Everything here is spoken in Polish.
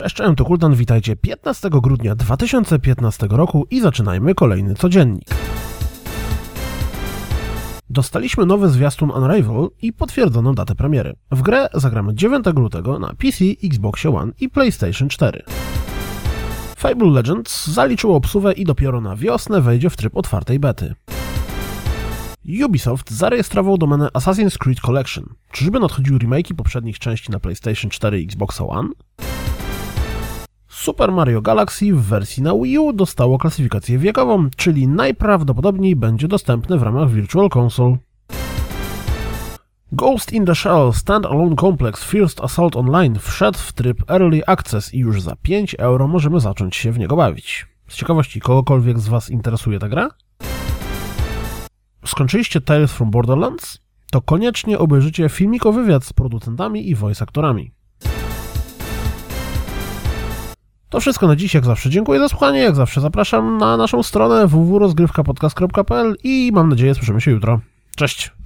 Cześć, cześć, to Kultan, witajcie 15 grudnia 2015 roku i zaczynajmy kolejny codziennik. Dostaliśmy nowy zwiastun Unravel i potwierdzoną datę premiery. W grę zagramy 9 lutego na PC, Xbox One i PlayStation 4. Fable Legends zaliczyło obsługę i dopiero na wiosnę wejdzie w tryb otwartej bety. Ubisoft zarejestrował domenę Assassin's Creed Collection. Czyżby nadchodziły remake'i poprzednich części na PlayStation 4 i Xbox One? Super Mario Galaxy w wersji na Wii U dostało klasyfikację wiekową, czyli najprawdopodobniej będzie dostępne w ramach Virtual Console. Ghost in the Shell Standalone Complex First Assault Online wszedł w tryb Early Access i już za 5 euro możemy zacząć się w niego bawić. Z ciekawości, kogokolwiek z Was interesuje ta gra? Skończyliście Tales from Borderlands? To koniecznie obejrzycie filmikowy wywiad z producentami i voice aktorami. To wszystko na dziś, jak zawsze. Dziękuję za słuchanie, jak zawsze zapraszam na naszą stronę www.rozgrywkapodcast.pl i mam nadzieję słyszymy się jutro. Cześć!